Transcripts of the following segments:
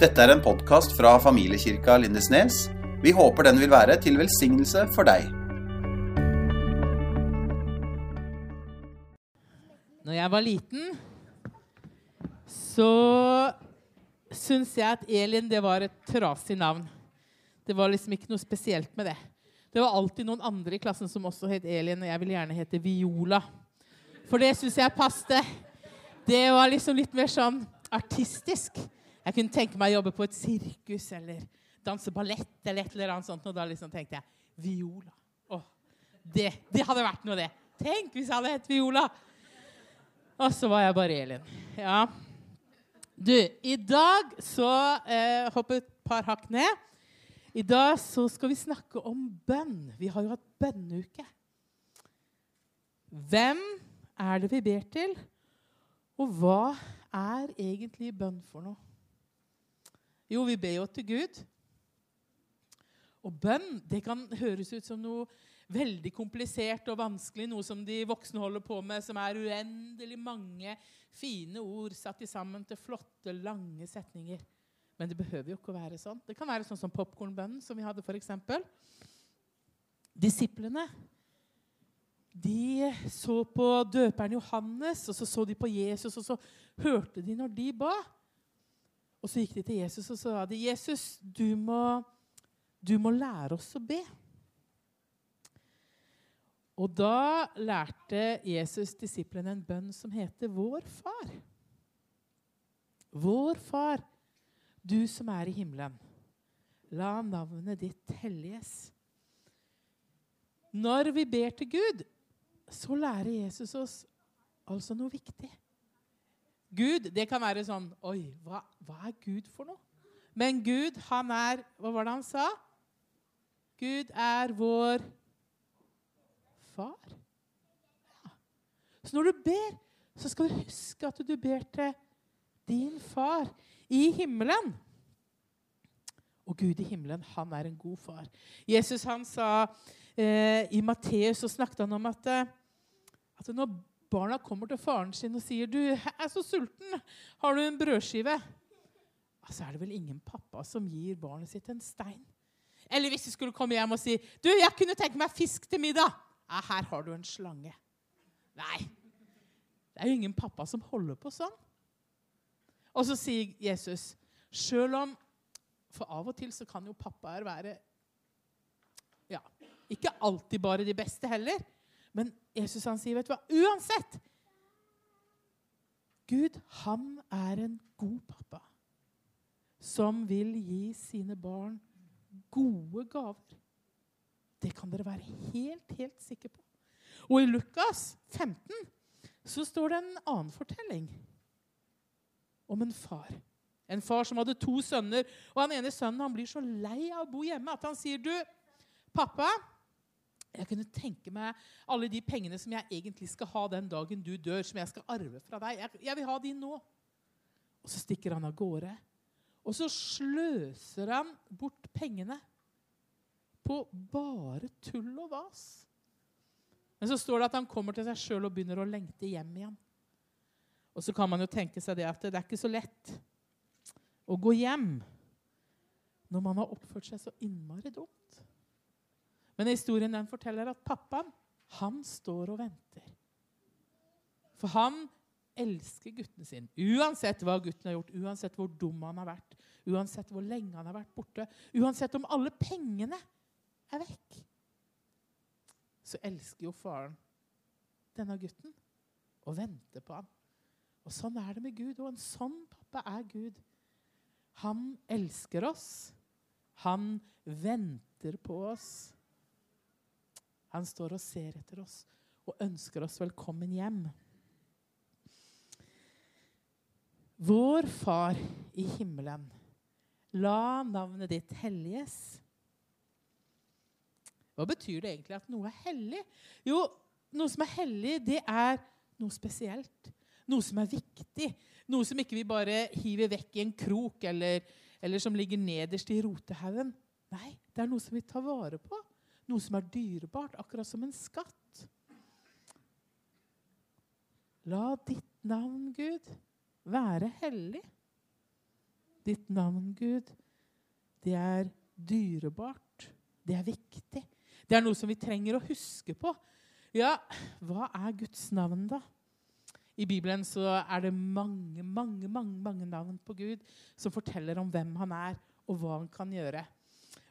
Dette er en podkast fra familiekirka Lindesnes. Vi håper den vil være til velsignelse for deg. Når jeg var liten, så syns jeg at Elin det var et trasig navn. Det var liksom ikke noe spesielt med det. Det var alltid noen andre i klassen som også het Elin, og jeg ville gjerne hete Viola. For det syns jeg passte. Det var liksom litt mer sånn artistisk. Jeg kunne tenke meg å jobbe på et sirkus eller danse ballett eller et eller annet sånt. Og da liksom tenkte jeg Viola. Åh, det, det hadde vært noe, det. Tenk hvis jeg hadde hett Viola! Og så var jeg bare Elin. Ja. Du, i dag så eh, Hopp et par hakk ned. I dag så skal vi snakke om bønn. Vi har jo hatt bønneuke. Hvem er det vi ber til? Og hva er egentlig bønn for noe? Jo, vi ber jo til Gud. Og bønn det kan høres ut som noe veldig komplisert og vanskelig, noe som de voksne holder på med, som er uendelig mange fine ord satt sammen til flotte, lange setninger. Men det behøver jo ikke å være sånn. Det kan være sånn som popkornbønnen, som vi hadde f.eks. Disiplene de så på døperen Johannes, og så så de på Jesus, og så hørte de når de ba. Og så gikk de til Jesus og sa de, 'Jesus, du må, du må lære oss å be.' Og da lærte Jesus disiplene en bønn som heter 'Vår Far'. Vår Far, du som er i himmelen. La navnet ditt helliges. Når vi ber til Gud, så lærer Jesus oss altså noe viktig. Gud, det kan være sånn Oi, hva, hva, er Gud for noe? Men Gud, han er Hva var det han sa? Gud er vår far. Ja. Så når du ber, så skal du huske at du ber til din far i himmelen. Og Gud i himmelen, han er en god far. Jesus han sa eh, I Matteus så snakket han om at, eh, at når barna kommer til faren sin og sier 'Du, jeg er så sulten. Har du en brødskive?' Så er det vel ingen pappa som gir barnet sitt en stein. Eller hvis de skulle komme hjem og si 'Du, jeg kunne tenke meg fisk til middag.' Ja, 'Her har du en slange.' Nei. Det er jo ingen pappa som holder på sånn. Og så sier Jesus, sjøl om For av og til så kan jo pappaer være ja, Ikke alltid bare de beste heller. Men Jesus han sier, vet du hva, uansett Gud, han er en god pappa som vil gi sine barn gode gaver. Det kan dere være helt, helt sikre på. Og i Lukas 15 så står det en annen fortelling om en far. En far som hadde to sønner. Og han ene sønnen han blir så lei av å bo hjemme at han sier, 'Du, pappa, jeg kunne tenke meg alle de pengene som jeg egentlig skal ha den dagen du dør, som jeg skal arve fra deg. Jeg, jeg vil ha de nå.' Og så stikker han av gårde. Og så sløser han bort pengene på bare tull og vas. Men så står det at han kommer til seg sjøl og begynner å lengte hjem igjen. Og så kan man jo tenke seg det at det er ikke så lett å gå hjem når man har oppført seg så innmari dumt. Men historien den forteller at pappaen han står og venter. For han elsker gutten sin. Uansett hva gutten har gjort, uansett hvor dum han har vært, uansett hvor lenge han har vært borte, uansett om alle pengene er vekk, så elsker jo faren denne gutten og venter på ham. Og sånn er det med Gud, og en sånn pappa er Gud. Han elsker oss. Han venter på oss. Han står og ser etter oss og ønsker oss velkommen hjem. Vår Far i himmelen, la navnet ditt helliges. Hva betyr det egentlig at noe er hellig? Jo, noe som er hellig, det er noe spesielt. Noe som er viktig. Noe som ikke vi bare hiver vekk i en krok, eller, eller som ligger nederst i rotehaugen. Nei, det er noe som vi tar vare på. Noe som er dyrebart, akkurat som en skatt. La ditt navn, Gud, være hellig. Ditt navn, Gud, det er dyrebart. Det er viktig. Det er noe som vi trenger å huske på. Ja, hva er Guds navn, da? I Bibelen så er det mange, mange, mange, mange navn på Gud som forteller om hvem han er, og hva han kan gjøre.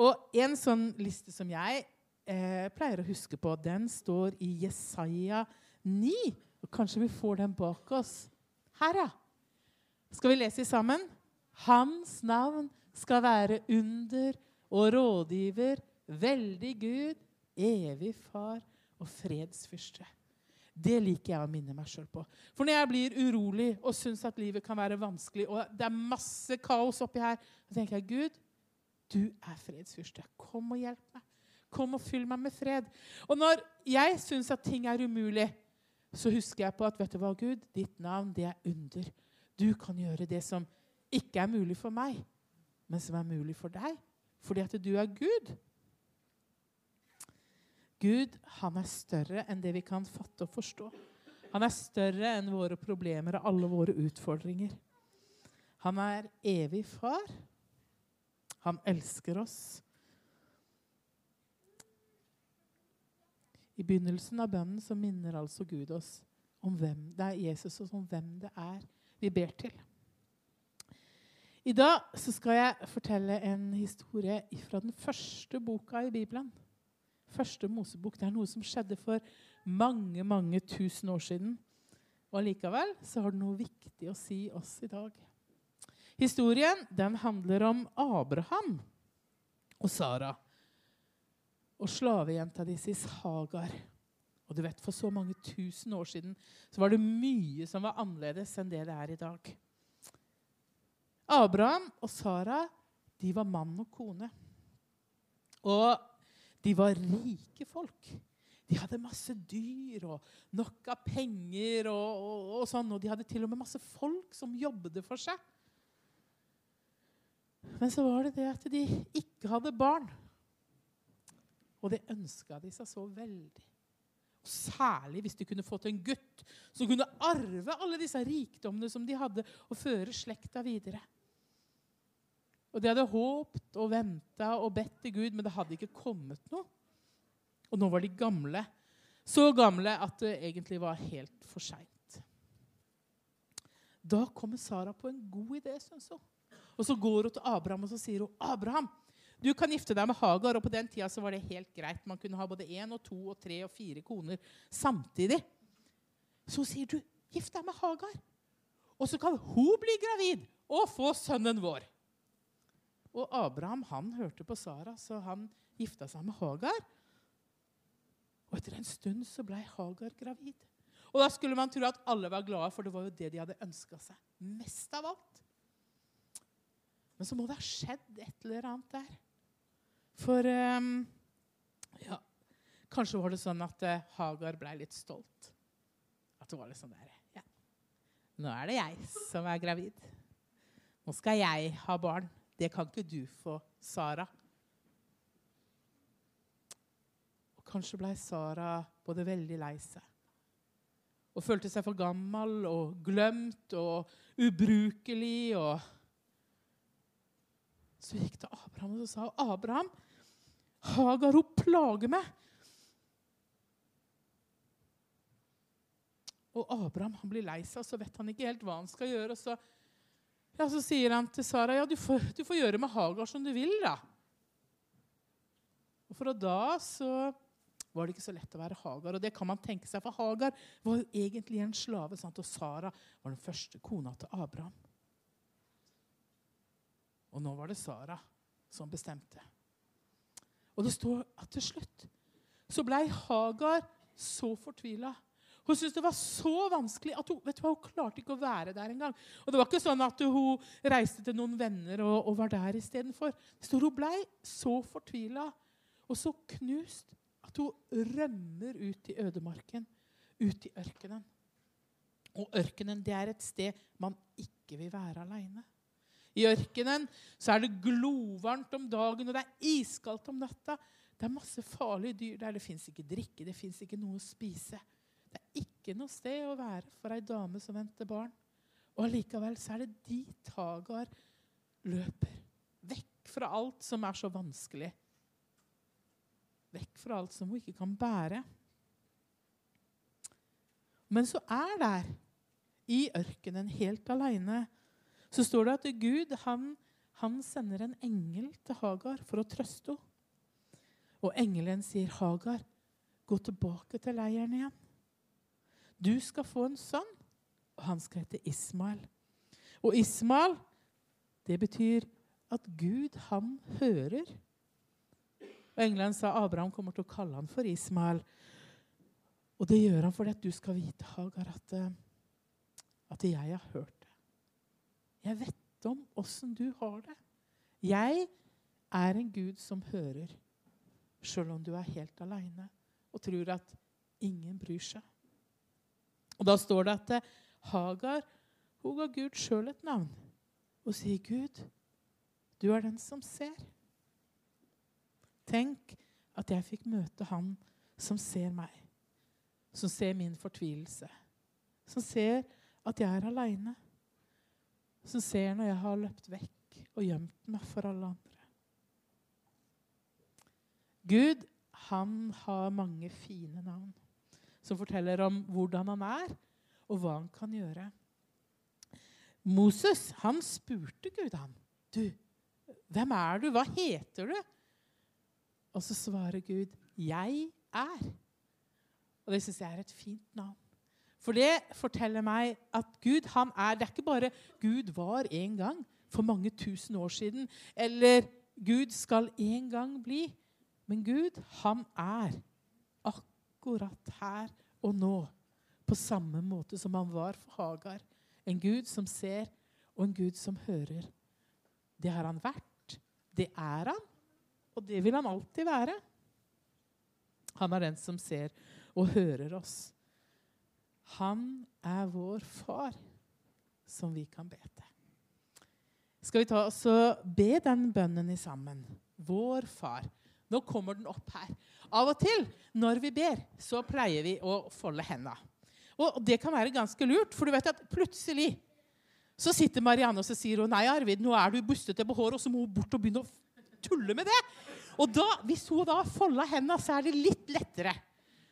Og en sånn liste som jeg eh, pleier å huske på, den står i Jesaja 9. Og kanskje vi får den bak oss. Her, ja. Skal vi lese sammen? Hans navn skal være under og rådgiver, veldig Gud, evig far og fredsfyrste. Det liker jeg å minne meg sjøl på. For når jeg blir urolig og syns at livet kan være vanskelig, og det er masse kaos oppi her, så tenker jeg Gud, du er fredsfyrste. Kom og hjelp meg. Kom og fyll meg med fred. Og når jeg syns at ting er umulig, så husker jeg på at vet du hva, Gud, ditt navn, det er under. Du kan gjøre det som ikke er mulig for meg, men som er mulig for deg. Fordi at du er Gud. Gud han er større enn det vi kan fatte og forstå. Han er større enn våre problemer og alle våre utfordringer. Han er evig far. Han elsker oss. I begynnelsen av bønnen så minner altså Gud oss om hvem det er Jesus og om hvem det er vi ber til. I dag så skal jeg fortelle en historie fra den første boka i Bibelen. Første Mosebok. Det er noe som skjedde for mange, mange tusen år siden. Og allikevel så har det noe viktig å si oss i dag. Historien den handler om Abraham og Sara og slavejenta deres Hagar. Og du vet, For så mange tusen år siden så var det mye som var annerledes enn det det er i dag. Abraham og Sara de var mann og kone. Og de var rike folk. De hadde masse dyr og nok av penger og, og, og, sånn. Og de hadde til og med masse folk som jobbet for seg. Men så var det det at de ikke hadde barn. Og det ønska de seg så veldig. Og særlig hvis de kunne fått en gutt som kunne arve alle disse rikdommene som de hadde, og føre slekta videre. Og de hadde håpt og venta og bedt til Gud, men det hadde ikke kommet noe. Og nå var de gamle. Så gamle at det egentlig var helt for seint. Da kommer Sara på en god idé, syns hun. Og så går hun til Abraham og så sier hun, 'Abraham, du kan gifte deg med Hagar.' Og på den tida så var det helt greit. Man kunne ha både én og to og tre og fire koner samtidig. Så sier du, 'Gift deg med Hagar.' Og så kan hun bli gravid og få sønnen vår. Og Abraham han hørte på Sara, så han gifta seg med Hagar. Og etter en stund så ble Hagar gravid. Og da skulle man tro at alle var glade, for det var jo det de hadde ønska seg mest av alt. Men så må det ha skjedd et eller annet der. For um, ja, Kanskje var det sånn at uh, Hagar ble litt stolt. At det var litt sånn der Ja, nå er det jeg som er gravid. Nå skal jeg ha barn. Det kan ikke du få, Sara. Og kanskje ble Sara både veldig lei seg og følte seg for gammel og glemt og ubrukelig. og Så gikk det Abraham og sa Abraham, Hagar, hun plager meg. Og Abraham han blir lei seg, og så vet han ikke helt hva han skal gjøre. og så ja, Så sier han til Sara ja, du får, du får gjøre med Hagar som du vil. da. Og Fra da så var det ikke så lett å være Hagar. Og det kan man tenke seg, for Hagar var jo egentlig en slave. Sant? Og Sara var den første kona til Abraham. Og nå var det Sara som bestemte. Og det står at til slutt så blei Hagar så fortvila hun syntes det var så vanskelig at hun vet du hva, hun klarte ikke å være der engang. Og det var ikke sånn at hun reiste til noen venner og, og var der istedenfor. Hun blei så fortvila og så knust at hun rømmer ut i ødemarken, ut i ørkenen. Og ørkenen det er et sted man ikke vil være aleine. I ørkenen så er det glovarmt om dagen, og det er iskaldt om natta. Det er masse farlige dyr der. Det fins ikke drikke, det fins ikke noe å spise. Det er ikke noe sted å være for ei dame som venter barn. Og allikevel så er det dit Hagar løper vekk fra alt som er så vanskelig. Vekk fra alt som hun ikke kan bære. Men så er der, i ørkenen, helt aleine, så står det at Gud han, han sender en engel til Hagar for å trøste henne. Og engelen sier, 'Hagar, gå tilbake til leiren igjen.' 'Du skal få en sønn, og han skal hete Ismael.' Og Ismael, det betyr at Gud, han hører. Og Engelen sa Abraham kommer til å kalle han for Ismael. Og det gjør han fordi at du skal vite, Hagar, at, eh, at jeg har hørt. Jeg vet om åssen du har det. Jeg er en Gud som hører, sjøl om du er helt aleine og tror at ingen bryr seg. Og Da står det at eh, Hagar hun ga Gud sjøl et navn og sier, 'Gud, du er den som ser.' Tenk at jeg fikk møte han som ser meg, som ser min fortvilelse, som ser at jeg er aleine, som ser når jeg har løpt vekk og gjemt meg for alle andre. Gud, han har mange fine navn som forteller om hvordan han er, og hva han kan gjøre. Moses han spurte Gud han, du, hvem er du? Hva heter du? Og så svarer Gud, 'Jeg er'. Og det syns jeg er et fint navn. For det forteller meg at Gud han er Det er ikke bare Gud var en gang for mange tusen år siden, eller Gud skal en gang bli. Men Gud, han er akkurat her og nå, på samme måte som han var for Hagar. En Gud som ser, og en Gud som hører. Det har han vært. Det er han. Og det vil han alltid være. Han er den som ser og hører oss. Han er vår far, som vi kan be til. Skal vi ta oss og be den bønnen i sammen? Vår far. Nå kommer den opp her. Av og til når vi ber, så pleier vi å folde hendene. Og det kan være ganske lurt, for du vet at plutselig så sitter Marianne og så sier hun, nei, Arvid, nå er du bustete på håret, og så må hun bort og begynne å tulle med det. Og da, Hvis hun da folder hendene, så er det litt lettere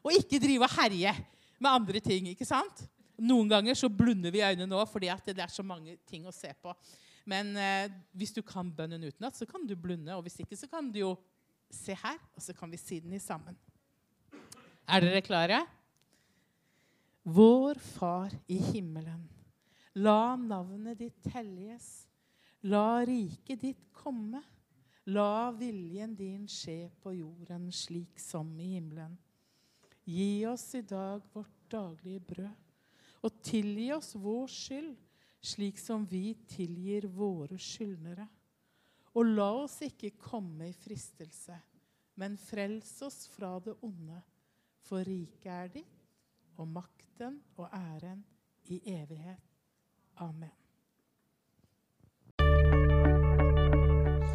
å ikke drive og herje med andre ting. ikke sant? Noen ganger så blunder vi øynene nå fordi det er så mange ting å se på. Men eh, hvis du kan bønnen utenat, så kan du blunde. Og hvis ikke, så kan du jo se her, og så kan vi si den i sammen. Er dere klare? Vår Far i himmelen. La navnet ditt helliges. La riket ditt komme. La viljen din skje på jorden slik som i himmelen. Gi oss i dag vårt daglige brød, og tilgi oss vår skyld, slik som vi tilgir våre skyldnere. Og la oss ikke komme i fristelse, men frels oss fra det onde. For riket er ditt, og makten og æren i evighet. Amen.